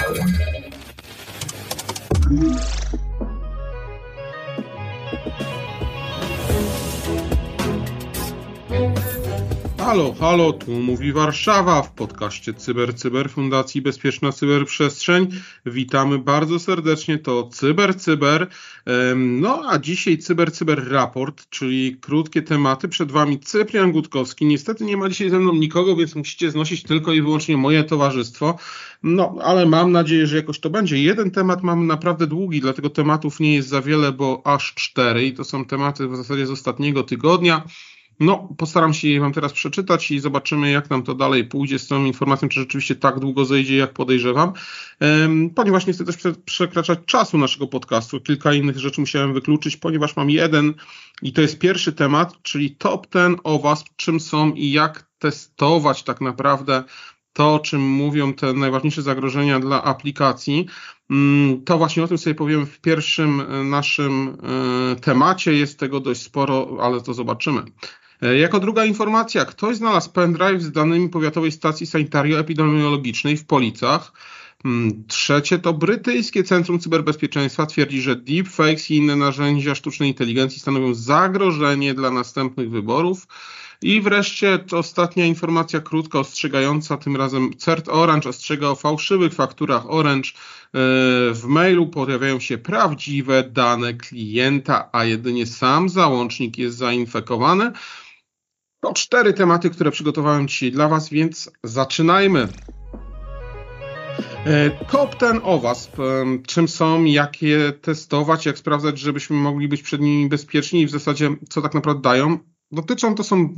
Thank you. Halo, halo, tu mówi Warszawa w podcaście Cyber Cyber Fundacji Bezpieczna Cyberprzestrzeń. Witamy bardzo serdecznie, to Cyber Cyber. No a dzisiaj Cyber Cyber Raport, czyli krótkie tematy. Przed Wami Cyprian Gutkowski. Niestety nie ma dzisiaj ze mną nikogo, więc musicie znosić tylko i wyłącznie moje towarzystwo. No, ale mam nadzieję, że jakoś to będzie. Jeden temat mamy naprawdę długi, dlatego tematów nie jest za wiele, bo aż cztery i to są tematy w zasadzie z ostatniego tygodnia. No, postaram się je Wam teraz przeczytać i zobaczymy, jak nam to dalej pójdzie z tą informacją, czy rzeczywiście tak długo zejdzie, jak podejrzewam. Ponieważ nie chcę też przekraczać czasu naszego podcastu, kilka innych rzeczy musiałem wykluczyć, ponieważ mam jeden i to jest pierwszy temat, czyli top ten o Was, czym są i jak testować tak naprawdę to, o czym mówią te najważniejsze zagrożenia dla aplikacji. Mm, to właśnie o tym sobie powiem w pierwszym e, naszym e, temacie. Jest tego dość sporo, ale to zobaczymy. E, jako druga informacja, ktoś znalazł pendrive z danymi powiatowej stacji sanitario-epidemiologicznej w Policach. Mm, trzecie to brytyjskie Centrum Cyberbezpieczeństwa twierdzi, że deepfakes i inne narzędzia sztucznej inteligencji stanowią zagrożenie dla następnych wyborów. I wreszcie to ostatnia informacja krótka ostrzegająca, tym razem CERT Orange ostrzega o fałszywych fakturach Orange. E, w mailu pojawiają się prawdziwe dane klienta, a jedynie sam załącznik jest zainfekowany. To cztery tematy, które przygotowałem dzisiaj dla Was, więc zaczynajmy. E, top ten o Was, czym są, jak je testować, jak sprawdzać, żebyśmy mogli być przed nimi bezpieczni i w zasadzie co tak naprawdę dają dotyczą, to są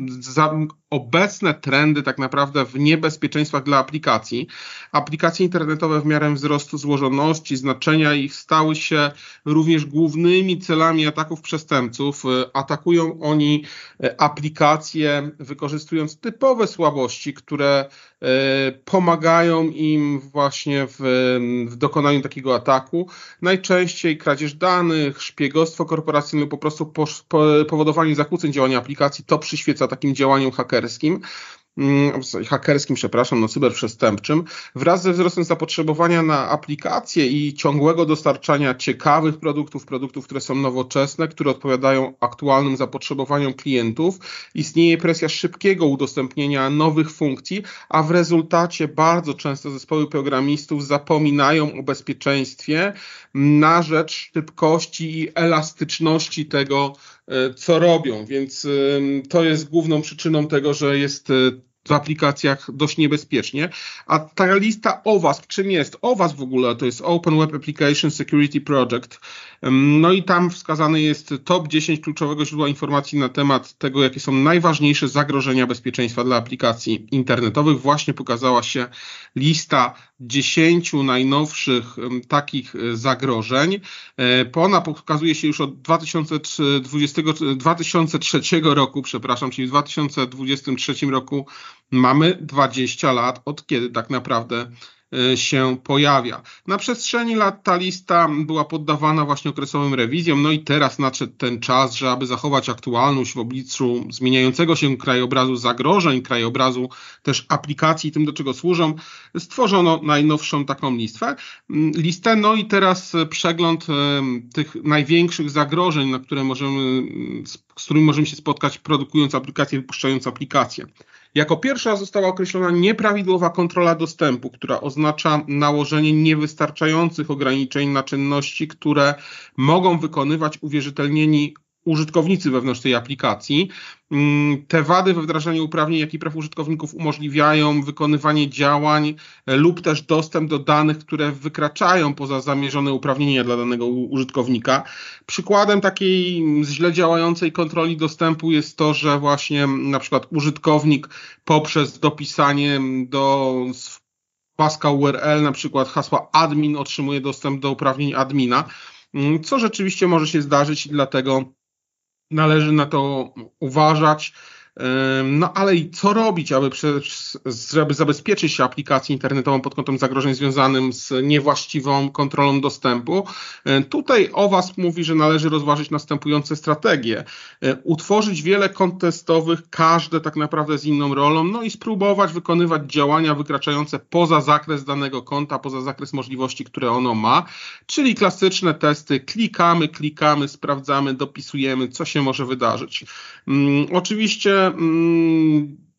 obecne trendy tak naprawdę w niebezpieczeństwach dla aplikacji. Aplikacje internetowe w miarę wzrostu złożoności, znaczenia ich stały się również głównymi celami ataków przestępców. Atakują oni aplikacje wykorzystując typowe słabości, które pomagają im właśnie w, w dokonaniu takiego ataku. Najczęściej kradzież danych, szpiegostwo korporacyjne, po prostu po, po, powodowanie zakłóceń działania aplikacji, to przyświeca takim działaniom hakerskim. Mm, hakerskim, przepraszam, no cyberprzestępczym, wraz ze wzrostem zapotrzebowania na aplikacje i ciągłego dostarczania ciekawych produktów, produktów, które są nowoczesne, które odpowiadają aktualnym zapotrzebowaniom klientów, istnieje presja szybkiego udostępnienia nowych funkcji, a w rezultacie bardzo często zespoły programistów zapominają o bezpieczeństwie na rzecz szybkości i elastyczności tego, co robią. Więc to jest główną przyczyną tego, że jest e, w aplikacjach dość niebezpiecznie. A ta lista OWASP, czym jest? OWASP w ogóle to jest Open Web Application Security Project. No i tam wskazany jest top 10 kluczowego źródła informacji na temat tego, jakie są najważniejsze zagrożenia bezpieczeństwa dla aplikacji internetowych. Właśnie pokazała się lista 10 najnowszych takich e, zagrożeń. E, ona pokazuje się już od 2020, 2003 roku, przepraszam, czyli w 2023 roku mamy 20 lat od kiedy tak naprawdę się pojawia. Na przestrzeni lat ta lista była poddawana właśnie okresowym rewizjom, no i teraz nadszedł ten czas, że aby zachować aktualność w obliczu zmieniającego się krajobrazu zagrożeń, krajobrazu też aplikacji, tym do czego służą, stworzono najnowszą taką listę. Mm, listę, no i teraz przegląd y, tych największych zagrożeń, na które możemy, z którymi możemy się spotkać produkując aplikacje, wypuszczając aplikacje. Jako pierwsza została określona nieprawidłowa kontrola dostępu, która oznacza nałożenie niewystarczających ograniczeń na czynności, które mogą wykonywać uwierzytelnieni użytkownicy wewnątrz tej aplikacji. Mm, te wady we wdrażaniu uprawnień, jak i praw użytkowników umożliwiają wykonywanie działań e, lub też dostęp do danych, które wykraczają poza zamierzone uprawnienia dla danego użytkownika. Przykładem takiej źle działającej kontroli dostępu jest to, że właśnie na przykład użytkownik poprzez dopisanie do paska URL, na przykład hasła admin otrzymuje dostęp do uprawnień admina, mm, co rzeczywiście może się zdarzyć i dlatego należy na to uważać. No ale co robić, aby, żeby zabezpieczyć się aplikację internetową pod kątem zagrożeń związanym z niewłaściwą kontrolą dostępu? Tutaj OWASP mówi, że należy rozważyć następujące strategie. Utworzyć wiele kont testowych, każde tak naprawdę z inną rolą, no i spróbować wykonywać działania wykraczające poza zakres danego konta, poza zakres możliwości, które ono ma, czyli klasyczne testy, klikamy, klikamy, sprawdzamy, dopisujemy, co się może wydarzyć. Hmm, oczywiście Mm,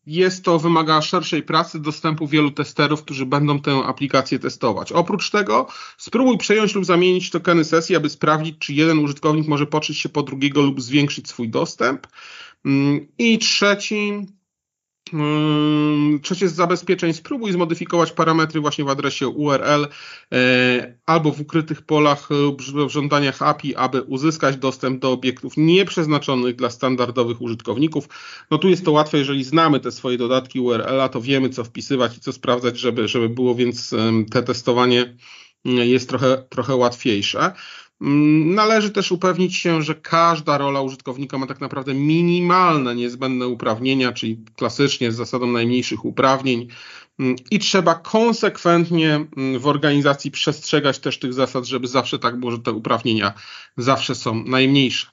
jest to, wymaga szerszej pracy, dostępu wielu testerów, którzy będą tę aplikację testować. Oprócz tego spróbuj przejąć lub zamienić tokeny sesji, aby sprawdzić, czy jeden użytkownik może poczyć się po drugiego lub zwiększyć swój dostęp. Mm, I trzeci, Trzecie z zabezpieczeń, spróbuj zmodyfikować parametry właśnie w adresie URL e, albo w ukrytych polach lub w żądaniach API, aby uzyskać dostęp do obiektów nieprzeznaczonych dla standardowych użytkowników. No tu jest to łatwe, jeżeli znamy te swoje dodatki URL-a, to wiemy co wpisywać i co sprawdzać, żeby, żeby było, więc te testowanie jest trochę, trochę łatwiejsze. Mm, należy też upewnić się, że każda rola użytkownika ma tak naprawdę minimalne niezbędne uprawnienia, czyli klasycznie z zasadą najmniejszych uprawnień. Mm, I trzeba konsekwentnie mm, w organizacji przestrzegać też tych zasad, żeby zawsze tak było, że te uprawnienia zawsze są najmniejsze.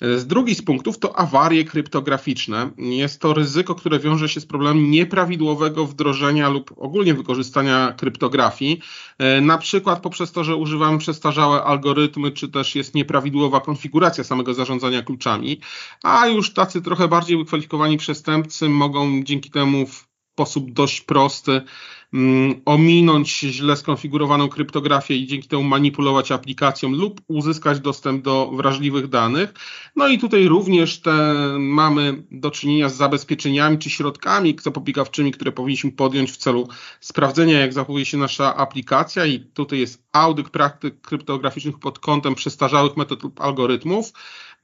Z drugi z punktów to awarie kryptograficzne. Jest to ryzyko, które wiąże się z problemem nieprawidłowego wdrożenia lub ogólnie wykorzystania kryptografii, e, na przykład poprzez to, że używamy przestarzałe algorytmy, czy też jest nieprawidłowa konfiguracja samego zarządzania kluczami, a już tacy trochę bardziej wykwalifikowani przestępcy mogą dzięki temu w sposób dość prosty Mm, ominąć źle skonfigurowaną kryptografię i dzięki temu manipulować aplikacją lub uzyskać dostęp do wrażliwych danych. No i tutaj również te, mamy do czynienia z zabezpieczeniami czy środkami zapobiegawczymi, które powinniśmy podjąć w celu sprawdzenia, jak zachowuje się nasza aplikacja i tutaj jest audyt praktyk kryptograficznych pod kątem przestarzałych metod lub algorytmów.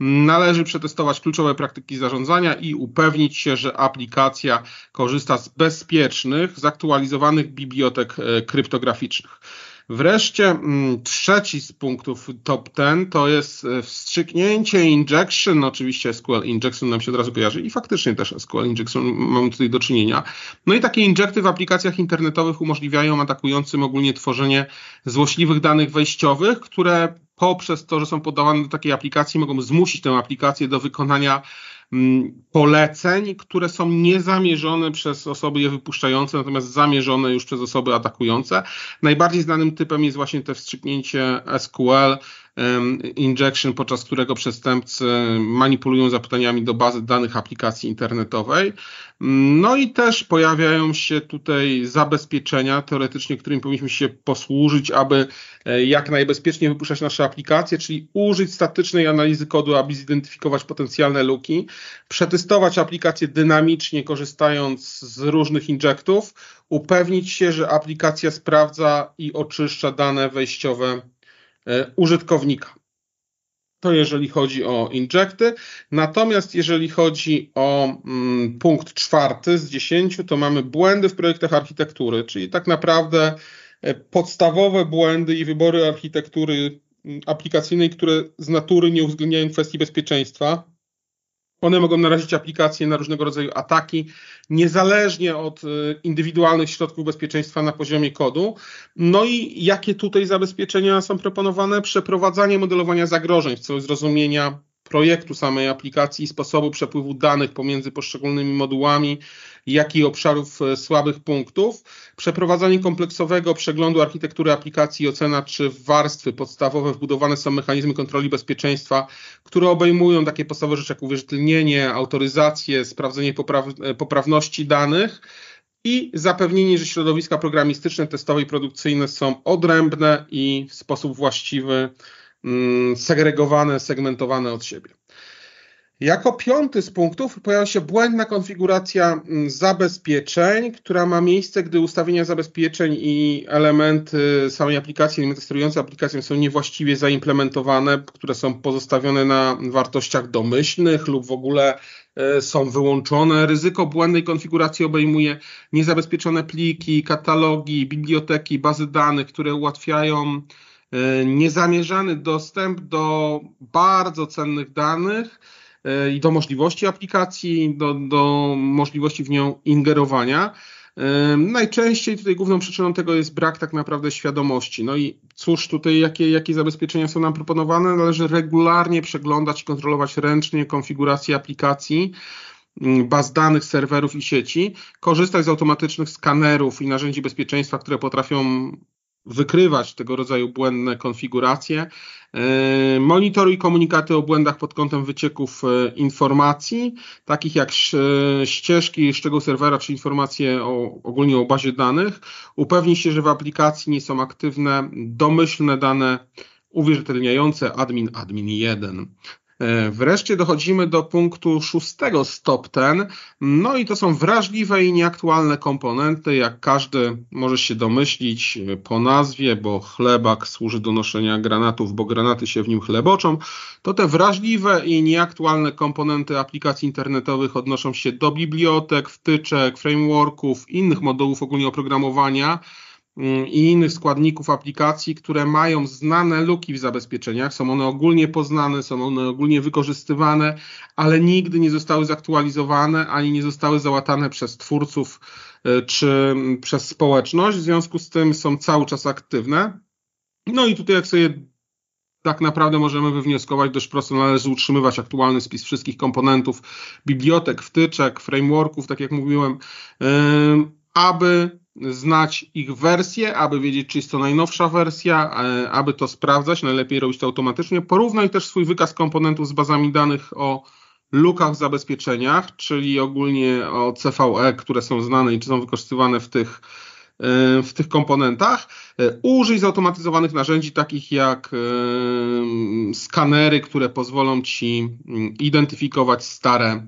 Należy przetestować kluczowe praktyki zarządzania i upewnić się, że aplikacja korzysta z bezpiecznych, zaktualizowanych bibliotek e, kryptograficznych. Wreszcie mm, trzeci z punktów top 10 to jest e, wstrzyknięcie injection, oczywiście SQL injection nam się od razu kojarzy i faktycznie też SQL injection mamy tutaj do czynienia. No i takie injekty w aplikacjach internetowych umożliwiają atakującym ogólnie tworzenie złośliwych danych wejściowych, które poprzez to, że są podawane do takiej aplikacji mogą zmusić tę aplikację do wykonania poleceń, które są niezamierzone przez osoby je wypuszczające, natomiast zamierzone już przez osoby atakujące. Najbardziej znanym typem jest właśnie to wstrzyknięcie SQL, injection, podczas którego przestępcy manipulują zapytaniami do bazy danych aplikacji internetowej. No i też pojawiają się tutaj zabezpieczenia teoretycznie, którymi powinniśmy się posłużyć, aby e, jak najbezpieczniej wypuszczać nasze aplikacje, czyli użyć statycznej analizy kodu, aby zidentyfikować potencjalne luki, przetestować aplikację dynamicznie, korzystając z różnych injektów, upewnić się, że aplikacja sprawdza i oczyszcza dane wejściowe użytkownika. To jeżeli chodzi o injekty. Natomiast jeżeli chodzi o mm, punkt czwarty z dziesięciu, to mamy błędy w projektach architektury, czyli tak naprawdę e, podstawowe błędy i wybory architektury mm, aplikacyjnej, które z natury nie uwzględniają kwestii bezpieczeństwa. One mogą narazić aplikacje na różnego rodzaju ataki, niezależnie od y, indywidualnych środków bezpieczeństwa na poziomie kodu. No i jakie tutaj zabezpieczenia są proponowane? Przeprowadzanie modelowania zagrożeń w celu zrozumienia projektu samej aplikacji sposobu przepływu danych pomiędzy poszczególnymi modułami, jak i obszarów e, słabych punktów, przeprowadzanie kompleksowego przeglądu architektury aplikacji i ocena, czy warstwy podstawowe wbudowane są mechanizmy kontroli bezpieczeństwa, które obejmują takie podstawowe rzeczy jak uwierzytelnienie, autoryzację, sprawdzenie popraw e, poprawności danych i zapewnienie, że środowiska programistyczne, testowe i produkcyjne są odrębne i w sposób właściwy segregowane, segmentowane od siebie. Jako piąty z punktów pojawia się błędna konfiguracja mm, zabezpieczeń, która ma miejsce, gdy ustawienia zabezpieczeń i elementy samej aplikacji, elementy sterujące aplikacją są niewłaściwie zaimplementowane, które są pozostawione na wartościach domyślnych lub w ogóle e, są wyłączone. Ryzyko błędnej konfiguracji obejmuje niezabezpieczone pliki, katalogi, biblioteki, bazy danych, które ułatwiają niezamierzany dostęp do bardzo cennych danych i do możliwości aplikacji, do, do możliwości w nią ingerowania. Najczęściej tutaj główną przyczyną tego jest brak tak naprawdę świadomości. No i cóż, tutaj jakie, jakie zabezpieczenia są nam proponowane? Należy regularnie przeglądać i kontrolować ręcznie konfigurację aplikacji, mm, baz danych, serwerów i sieci, korzystać z automatycznych skanerów i narzędzi bezpieczeństwa, które potrafią wykrywać tego rodzaju błędne konfiguracje. E, monitoruj komunikaty o błędach pod kątem wycieków e, informacji, takich jak ścieżki szczegół serwera czy informacje o, ogólnie o bazie danych. Upewnij się, że w aplikacji nie są aktywne domyślne dane uwierzytelniające admin admin 1. E, wreszcie dochodzimy do punktu szóstego stop ten. No i to są wrażliwe i nieaktualne komponenty, jak każdy może się domyślić e, po nazwie, bo chlebak służy do noszenia granatów, bo granaty się w nim chleboczą. To te wrażliwe i nieaktualne komponenty aplikacji internetowych odnoszą się do bibliotek, wtyczek, frameworków, innych modułów ogólnie oprogramowania i innych składników aplikacji, które mają znane luki w zabezpieczeniach. Są one ogólnie poznane, są one ogólnie wykorzystywane, ale nigdy nie zostały zaktualizowane ani nie zostały załatane przez twórców e, czy przez społeczność. W związku z tym są cały czas aktywne. No i tutaj, jak sobie tak naprawdę możemy wywnioskować dość prosto, należy utrzymywać aktualny spis wszystkich komponentów, bibliotek, wtyczek, frameworków, tak jak mówiłem, aby znać ich wersję, aby wiedzieć, czy jest to najnowsza wersja, e, aby to sprawdzać, najlepiej robić to automatycznie. Porównaj też swój wykaz komponentów z bazami danych o lukach w zabezpieczeniach, czyli ogólnie o CVE, które są znane i czy są wykorzystywane w tych, e, w tych komponentach. E, użyj zautomatyzowanych narzędzi takich jak skanery, które pozwolą Ci mm, identyfikować stare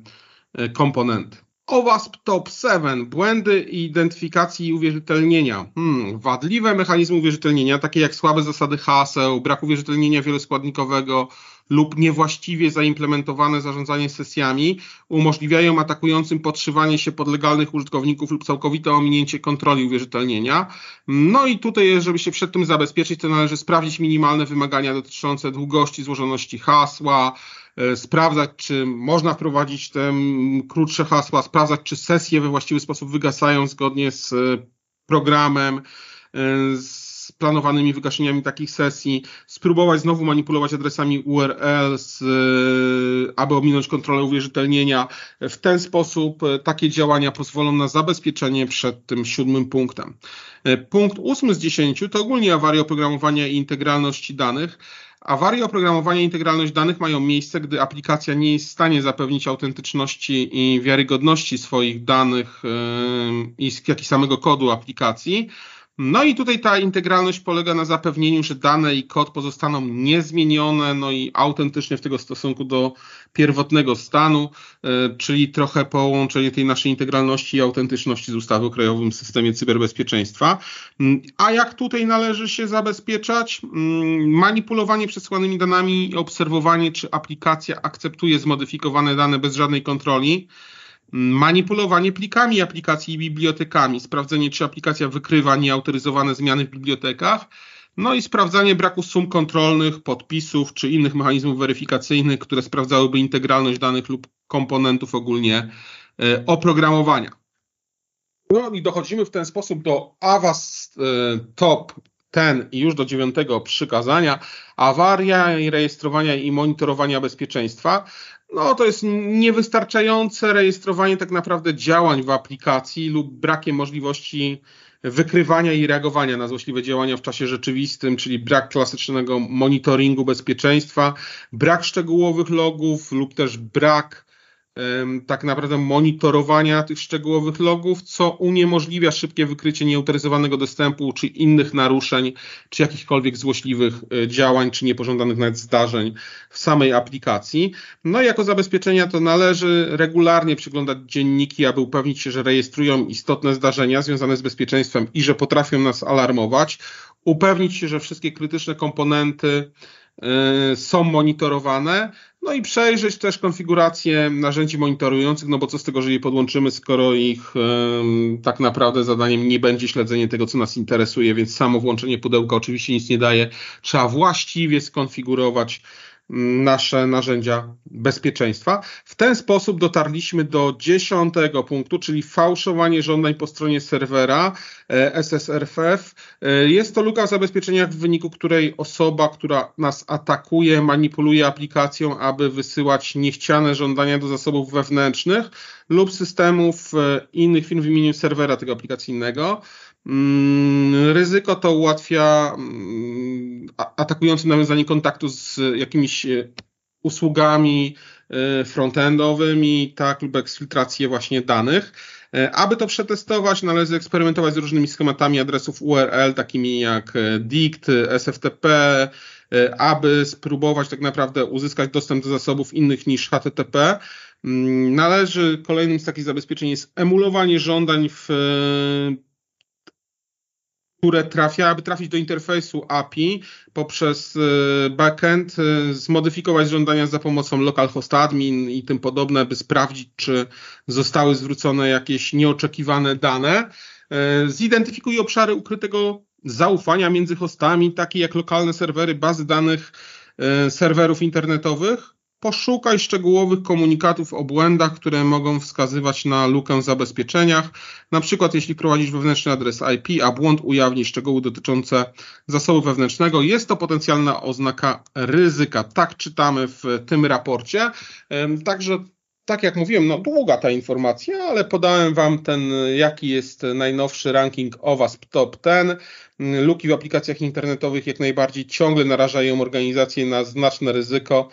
komponenty. OWASP Top 7. Błędy identyfikacji i uwierzytelnienia. Hmm, wadliwe mechanizmy uwierzytelnienia, takie jak słabe zasady haseł, brak uwierzytelnienia wieloskładnikowego lub niewłaściwie zaimplementowane zarządzanie sesjami umożliwiają atakującym podszywanie się pod legalnych użytkowników lub całkowite ominięcie kontroli uwierzytelnienia. No i tutaj, żeby się przed tym zabezpieczyć, to należy sprawdzić minimalne wymagania dotyczące długości, złożoności hasła, E, sprawdzać, czy można wprowadzić te krótsze hasła, sprawdzać, czy sesje we właściwy sposób wygasają zgodnie z e, programem, e, z planowanymi wygaszeniami takich sesji, spróbować znowu manipulować adresami URL, z, aby ominąć kontrolę uwierzytelnienia. W ten sposób takie działania pozwolą na zabezpieczenie przed tym siódmym punktem. Punkt ósmy z dziesięciu to ogólnie awaria oprogramowania i integralności danych. Awarie oprogramowania i integralność danych mają miejsce, gdy aplikacja nie jest w stanie zapewnić autentyczności i wiarygodności swoich danych, jak i samego kodu aplikacji. No i tutaj ta integralność polega na zapewnieniu, że dane i kod pozostaną niezmienione, no i autentycznie w tego stosunku do pierwotnego stanu, e, czyli trochę połączenie tej naszej integralności i autentyczności z ustawy o Krajowym Systemie Cyberbezpieczeństwa. Mm, a jak tutaj należy się zabezpieczać? Mm, manipulowanie przesłanymi danami i obserwowanie, czy aplikacja akceptuje zmodyfikowane dane bez żadnej kontroli manipulowanie plikami aplikacji i bibliotekami, sprawdzenie, czy aplikacja wykrywa nieautoryzowane zmiany w bibliotekach, no i sprawdzanie braku sum kontrolnych, podpisów czy innych mechanizmów weryfikacyjnych, które sprawdzałyby integralność danych lub komponentów ogólnie e, oprogramowania. No i dochodzimy w ten sposób do AWAS e, Top ten i już do dziewiątego przykazania, awaria i rejestrowania i monitorowania bezpieczeństwa no to jest niewystarczające rejestrowanie tak naprawdę działań w aplikacji lub brakiem możliwości wykrywania i reagowania na złośliwe działania w czasie rzeczywistym, czyli brak klasycznego monitoringu bezpieczeństwa, brak szczegółowych logów lub też brak tak naprawdę monitorowania tych szczegółowych logów, co uniemożliwia szybkie wykrycie nieautoryzowanego dostępu, czy innych naruszeń, czy jakichkolwiek złośliwych e, działań, czy niepożądanych nawet zdarzeń w samej aplikacji. No i jako zabezpieczenia to należy regularnie przeglądać dzienniki, aby upewnić się, że rejestrują istotne zdarzenia związane z bezpieczeństwem i że potrafią nas alarmować, upewnić się, że wszystkie krytyczne komponenty są monitorowane, no i przejrzeć też konfigurację narzędzi monitorujących, no bo co z tego, że je podłączymy, skoro ich tak naprawdę zadaniem nie będzie śledzenie tego, co nas interesuje, więc samo włączenie pudełka oczywiście nic nie daje. Trzeba właściwie skonfigurować nasze narzędzia bezpieczeństwa. W ten sposób dotarliśmy do dziesiątego punktu, czyli fałszowanie żądań po stronie serwera e, SSRFF. E, jest to luka w zabezpieczeniach, w wyniku której osoba, która nas atakuje, manipuluje aplikacją, aby wysyłać niechciane żądania do zasobów wewnętrznych lub systemów e, innych firm w imieniu serwera tego aplikacyjnego. Mm, ryzyko to ułatwia mm, atakującym nawiązanie kontaktu z jakimiś e, usługami e, frontendowymi, tak, lub eksfiltrację właśnie danych. E, aby to przetestować, należy eksperymentować z różnymi schematami adresów URL, takimi jak DICT, SFTP, aby spróbować tak naprawdę uzyskać dostęp do zasobów innych niż HTTP. Mm, należy, kolejnym z takich zabezpieczeń jest emulowanie żądań w które trafia, aby trafić do interfejsu API poprzez y, backend, y, zmodyfikować żądania za pomocą localhost admin i tym podobne, by sprawdzić, czy zostały zwrócone jakieś nieoczekiwane dane. Y, zidentyfikuje obszary ukrytego zaufania między hostami, takie jak lokalne serwery, bazy danych serwerów internetowych Poszukaj szczegółowych komunikatów o błędach, które mogą wskazywać na lukę w zabezpieczeniach. Na przykład, jeśli prowadzisz wewnętrzny adres IP, a błąd ujawni szczegóły dotyczące zasobu wewnętrznego, jest to potencjalna oznaka ryzyka. Tak czytamy w tym raporcie. Także tak jak mówiłem, no długa ta informacja, ale podałem Wam ten, jaki jest najnowszy ranking OWASP Top 10. Luki w aplikacjach internetowych jak najbardziej ciągle narażają organizacje na znaczne ryzyko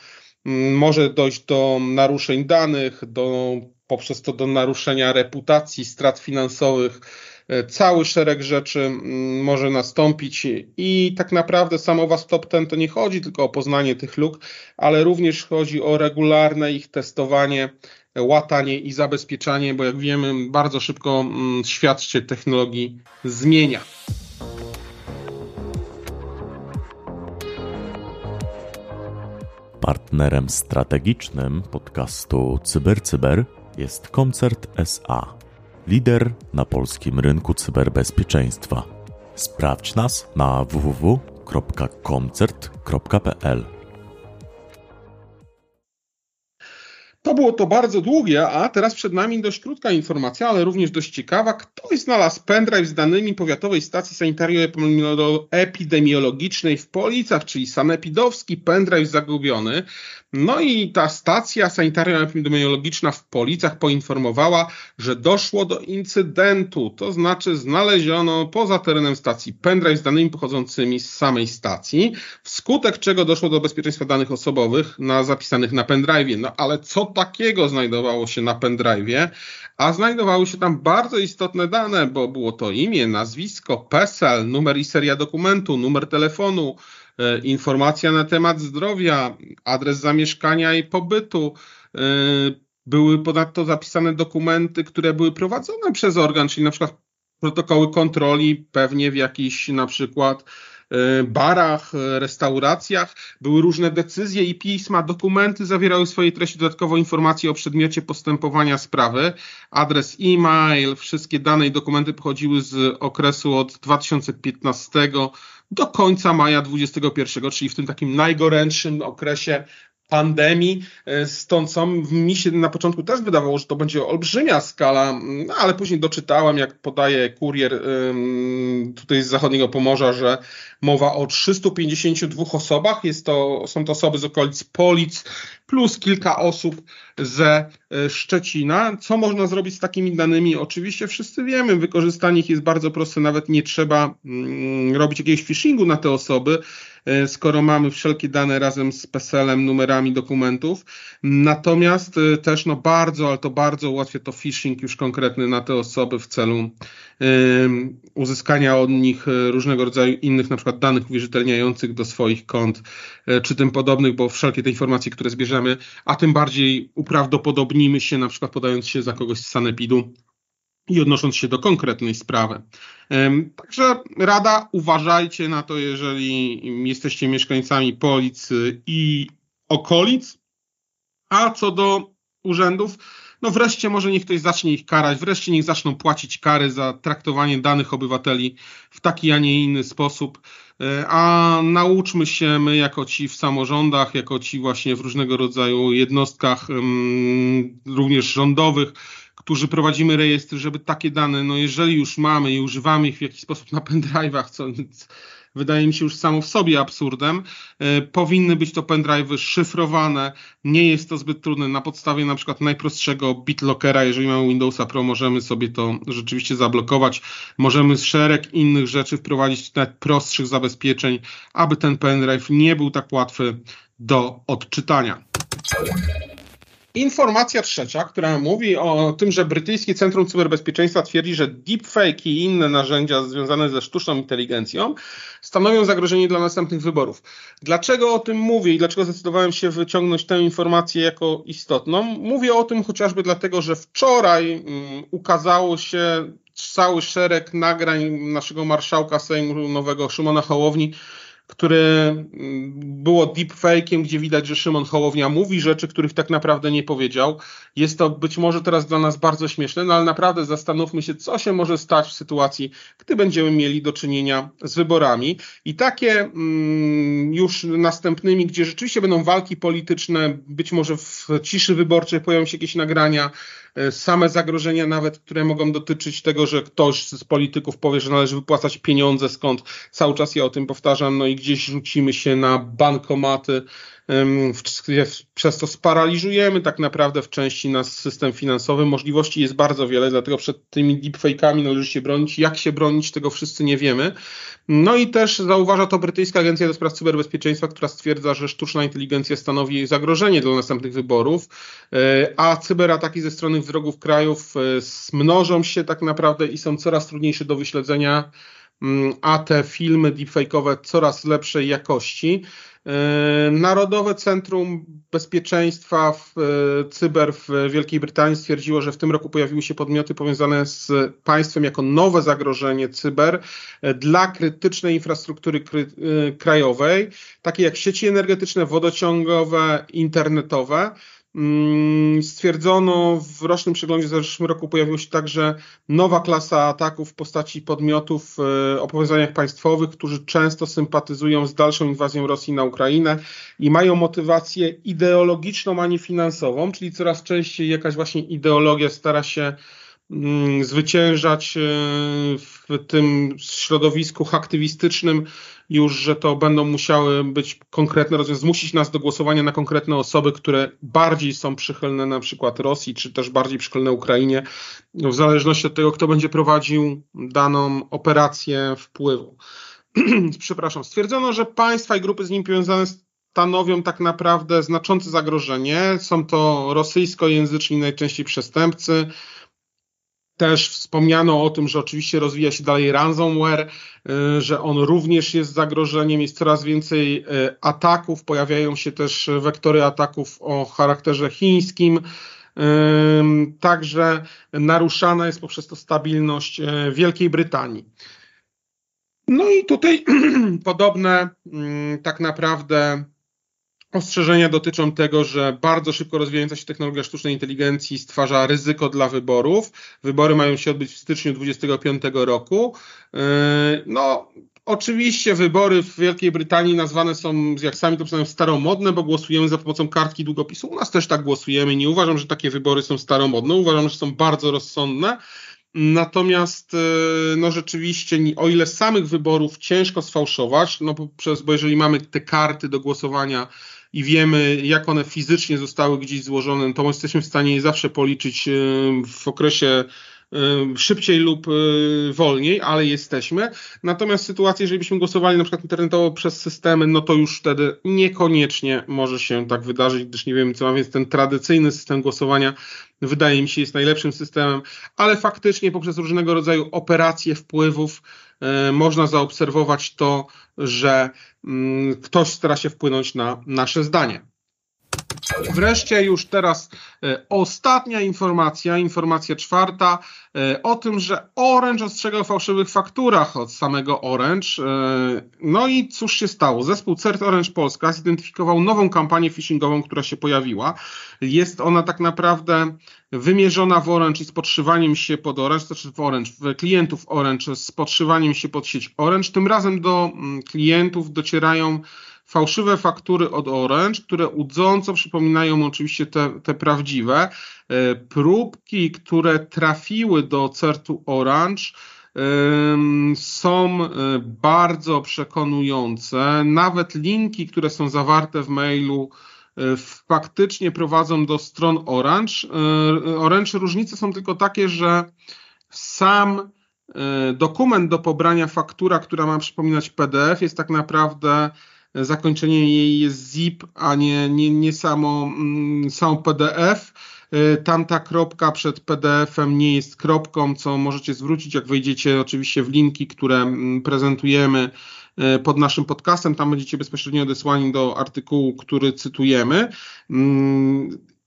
może dojść do naruszeń danych, do, poprzez to do naruszenia reputacji, strat finansowych. E, cały szereg rzeczy mm, może nastąpić i tak naprawdę samo Was Top Ten to nie chodzi tylko o poznanie tych luk, ale również chodzi o regularne ich testowanie, łatanie i zabezpieczanie, bo jak wiemy, bardzo szybko mm, świat się technologii zmienia. Partnerem strategicznym podcastu CyberCyber jest Koncert SA, lider na polskim rynku cyberbezpieczeństwa. Sprawdź nas na www.koncert.pl. Było to bardzo długie, a teraz przed nami dość krótka informacja, ale również dość ciekawa. Ktoś znalazł pendrive z danymi powiatowej stacji sanitarno-epidemiologicznej w Policach, czyli sanepidowski pendrive zagubiony. No i ta stacja sanitarno-epidemiologiczna w Policach poinformowała, że doszło do incydentu, to znaczy znaleziono poza terenem stacji pendrive z danymi pochodzącymi z samej stacji, wskutek czego doszło do bezpieczeństwa danych osobowych na zapisanych na pendrive. No ale co takiego znajdowało się na pendrive? A znajdowały się tam bardzo istotne dane, bo było to imię, nazwisko, PESEL, numer i seria dokumentu, numer telefonu, informacja na temat zdrowia, adres zamieszkania i pobytu. E, były ponadto zapisane dokumenty, które były prowadzone przez organ, czyli na przykład protokoły kontroli, pewnie w jakichś na przykład e, barach, restauracjach. Były różne decyzje i pisma, dokumenty zawierały w swojej treści dodatkowo informacje o przedmiocie postępowania sprawy, adres e-mail, wszystkie dane i dokumenty pochodziły z okresu od 2015 do końca maja 2021, czyli w tym takim najgorętszym okresie pandemii. E, stąd co mi się na początku też wydawało, że to będzie olbrzymia skala, no, ale później doczytałem, jak podaje kurier tutaj z zachodniego Pomorza, że mowa o 352 osobach. Jest to, są to osoby z okolic Polic plus kilka osób ze e, Szczecina. Co można zrobić z takimi danymi? Oczywiście wszyscy wiemy, wykorzystanie ich jest bardzo proste, nawet nie trzeba mm, robić jakiegoś phishingu na te osoby E, skoro mamy wszelkie dane razem z PESEL-em, numerami dokumentów. Natomiast e, też no bardzo, ale to bardzo ułatwia to phishing już konkretny na te osoby w celu e, uzyskania od nich różnego rodzaju innych na przykład danych uwierzytelniających do swoich kont czy tym podobnych, bo wszelkie te informacje, które zbierzemy, a tym bardziej uprawdopodobnimy się na przykład podając się za kogoś z sanepidu, i odnosząc się do konkretnej sprawy. Także rada, uważajcie na to, jeżeli jesteście mieszkańcami Polic i okolic. A co do urzędów, no wreszcie może niech ktoś zacznie ich karać, wreszcie niech zaczną płacić kary za traktowanie danych obywateli w taki, a nie inny sposób. E, a nauczmy się my, jako ci w samorządach, jako ci właśnie w różnego rodzaju jednostkach, również rządowych, którzy prowadzimy rejestry, żeby takie dane, no jeżeli już mamy i używamy ich w jakiś sposób na pendrive'ach, co wydaje mi się już samo w sobie absurdem. E, powinny być to pendrive'y szyfrowane. Nie jest to zbyt trudne. Na podstawie na przykład najprostszego BitLockera, jeżeli mamy Windowsa Pro, możemy sobie to rzeczywiście zablokować. Możemy szereg innych rzeczy wprowadzić, nawet prostszych zabezpieczeń, aby ten pendrive nie był tak łatwy do odczytania. Informacja trzecia, która mówi o tym, że brytyjskie Centrum Cyberbezpieczeństwa twierdzi, że deepfake i inne narzędzia związane ze sztuczną inteligencją stanowią zagrożenie dla następnych wyborów. Dlaczego o tym mówię i dlaczego zdecydowałem się wyciągnąć tę informację jako istotną? Mówię o tym chociażby dlatego, że wczoraj um, ukazało się cały szereg nagrań naszego marszałka Sejmu nowego Szymona Hołowni, które mm, było deepfake'iem, gdzie widać, że Szymon Hołownia mówi rzeczy, których tak naprawdę nie powiedział. Jest to być może teraz dla nas bardzo śmieszne, no ale naprawdę zastanówmy się, co się może stać w sytuacji, gdy będziemy mieli do czynienia z wyborami. I takie mm, już następnymi, gdzie rzeczywiście będą walki polityczne, być może w ciszy wyborczej pojawią się jakieś nagrania, same zagrożenia nawet, które mogą dotyczyć tego, że ktoś z polityków powie, że należy wypłacać pieniądze, skąd cały czas ja o tym powtarzam, no i gdzieś rzucimy się na bankomaty, przez to sparaliżujemy tak naprawdę w części nasz system finansowy. Możliwości jest bardzo wiele, dlatego przed tymi deepfake'ami należy się bronić. Jak się bronić, tego wszyscy nie wiemy. No i też zauważa to brytyjska Agencja do Spraw Cyberbezpieczeństwa, która stwierdza, że sztuczna inteligencja stanowi zagrożenie dla następnych wyborów, e, a cyberataki ze strony wrogów krajów e, mnożą się tak naprawdę i są coraz trudniejsze do wyśledzenia, mm, a te filmy deepfake'owe coraz lepszej jakości. E, Narodowe Centrum Bezpieczeństwa w e, Cyber w Wielkiej Brytanii stwierdziło, że w tym roku pojawiły się podmioty powiązane z państwem jako nowe zagrożenie cyber e, dla krytycznej infrastruktury krajowej, takie jak sieci energetyczne, wodociągowe, internetowe. Mm, stwierdzono w rocznym przeglądzie za zeszłym roku pojawiła się także nowa klasa ataków w postaci podmiotów e, o powiązaniach państwowych, którzy często sympatyzują z dalszą inwazją Rosji na Ukrainę i mają motywację ideologiczną, a nie finansową, czyli coraz częściej jakaś właśnie ideologia stara się mm, zwyciężać e, w tym środowisku aktywistycznym już, że to będą musiały być konkretne rozwiązania, zmusić nas do głosowania na konkretne osoby, które bardziej są przychylne na przykład Rosji, czy też bardziej przychylne Ukrainie, w zależności od tego, kto będzie prowadził daną operację wpływu. Przepraszam, stwierdzono, że państwa i grupy z nim powiązane stanowią tak naprawdę znaczące zagrożenie. Są to rosyjskojęzyczni najczęściej przestępcy, też wspomniano o tym, że oczywiście rozwija się dalej ransomware, y, że on również jest zagrożeniem, jest coraz więcej y, ataków, pojawiają się też wektory ataków o charakterze chińskim. Y, także naruszana jest poprzez to stabilność Wielkiej Brytanii. No i tutaj podobne tak naprawdę Ostrzeżenia dotyczą tego, że bardzo szybko rozwijająca się technologia sztucznej inteligencji stwarza ryzyko dla wyborów. Wybory mają się odbyć w styczniu 2025 roku. Yy, no, Oczywiście wybory w Wielkiej Brytanii nazwane są, jak sami to przyznają, staromodne, bo głosujemy za pomocą kartki długopisu. U nas też tak głosujemy. Nie uważam, że takie wybory są staromodne. Uważam, że są bardzo rozsądne. Natomiast, yy, no rzeczywiście, o ile samych wyborów ciężko sfałszować, no bo, przez, bo jeżeli mamy te karty do głosowania i wiemy, jak one fizycznie zostały gdzieś złożone, to jesteśmy w stanie je zawsze policzyć w okresie szybciej lub y, wolniej, ale jesteśmy. Natomiast sytuacja, jeżeli byśmy głosowali na przykład internetowo przez systemy, no to już wtedy niekoniecznie może się tak wydarzyć, gdyż nie wiemy co ma, więc ten tradycyjny system głosowania wydaje mi się jest najlepszym systemem, ale faktycznie poprzez różnego rodzaju operacje wpływów y, można zaobserwować to, że mm, ktoś stara się wpłynąć na nasze zdanie. Wreszcie już teraz e, ostatnia informacja, informacja czwarta e, o tym, że Orange ostrzega o fałszywych fakturach od samego Orange. E, no i cóż się stało? Zespół CERT Orange Polska zidentyfikował nową kampanię phishingową, która się pojawiła. Jest ona tak naprawdę wymierzona w Orange i z podszywaniem się pod Orange, znaczy w Orange, w klientów Orange z podszywaniem się pod sieć Orange. Tym razem do mm, klientów docierają fałszywe faktury od Orange, które udząco przypominają oczywiście te, te prawdziwe. E, próbki, które trafiły do CERTu Orange, są e, bardzo przekonujące. Nawet linki, które są zawarte w mailu, e, faktycznie prowadzą do stron Orange. Orange różnice są tylko takie, że sam dokument do pobrania faktura, która ma przypominać PDF, jest tak naprawdę zakończenie jej jest zip, a nie, nie, nie samo, mm, samo PDF. Y, tamta kropka przed PDF-em nie jest kropką, co możecie zwrócić, jak wejdziecie oczywiście w linki, które mm, prezentujemy y, pod naszym podcastem. Tam będziecie bezpośrednio odesłani do artykułu, który cytujemy.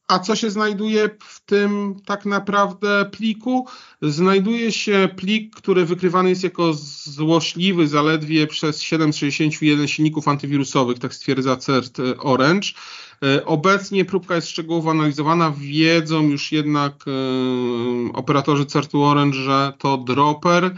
A co się znajduje w tym tak naprawdę pliku? Znajduje się plik, który wykrywany jest jako złośliwy zaledwie przez 761 silników antywirusowych, tak stwierdza CERT Orange. E, obecnie próbka jest szczegółowo analizowana. Wiedzą już jednak e, operatorzy CERTu Orange, że to dropper E,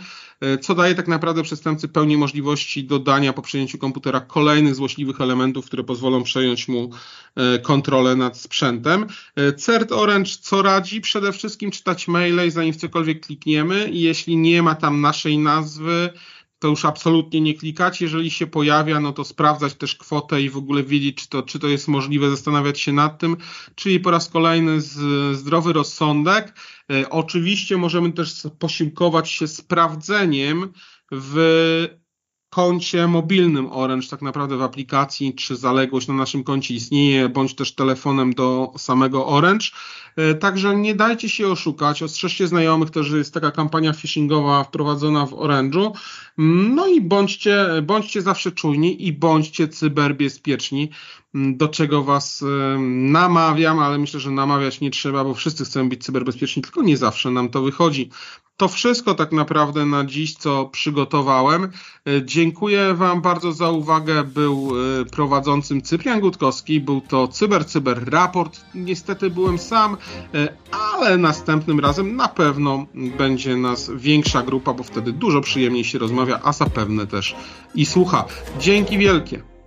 co daje tak naprawdę przestępcy pełni możliwości dodania po przejęciu komputera kolejnych złośliwych elementów, które pozwolą przejąć mu e, kontrolę nad sprzętem. E, CERT Orange co radzi? Przede wszystkim czytać maile, zanim w cokolwiek klikniemy i jeśli nie ma tam naszej nazwy, to już absolutnie nie klikać. Jeżeli się pojawia, no to sprawdzać też kwotę i w ogóle wiedzieć, czy to, czy to jest możliwe, zastanawiać się nad tym. Czyli po raz kolejny z, zdrowy rozsądek. E, oczywiście możemy też posiłkować się sprawdzeniem w koncie mobilnym Orange, tak naprawdę w aplikacji, czy zaległość na naszym koncie istnieje, bądź też telefonem do samego Orange. E, także nie dajcie się oszukać, ostrzeżcie znajomych też, że jest taka kampania phishingowa wprowadzona w Orange'u. No i bądźcie, bądźcie zawsze czujni i bądźcie cyberbezpieczni, do czego was e, namawiam, ale myślę, że namawiać nie trzeba, bo wszyscy chcą być cyberbezpieczni, tylko nie zawsze nam to wychodzi. To wszystko tak naprawdę na dziś, co przygotowałem. E, dziękuję Wam bardzo za uwagę. Był e, prowadzącym Cyprian Gutkowski. Był to Cyber Cyber Raport. Niestety byłem sam, e, ale następnym razem na pewno będzie nas większa grupa, bo wtedy dużo przyjemniej się rozmawia, a zapewne też i słucha. Dzięki wielkie.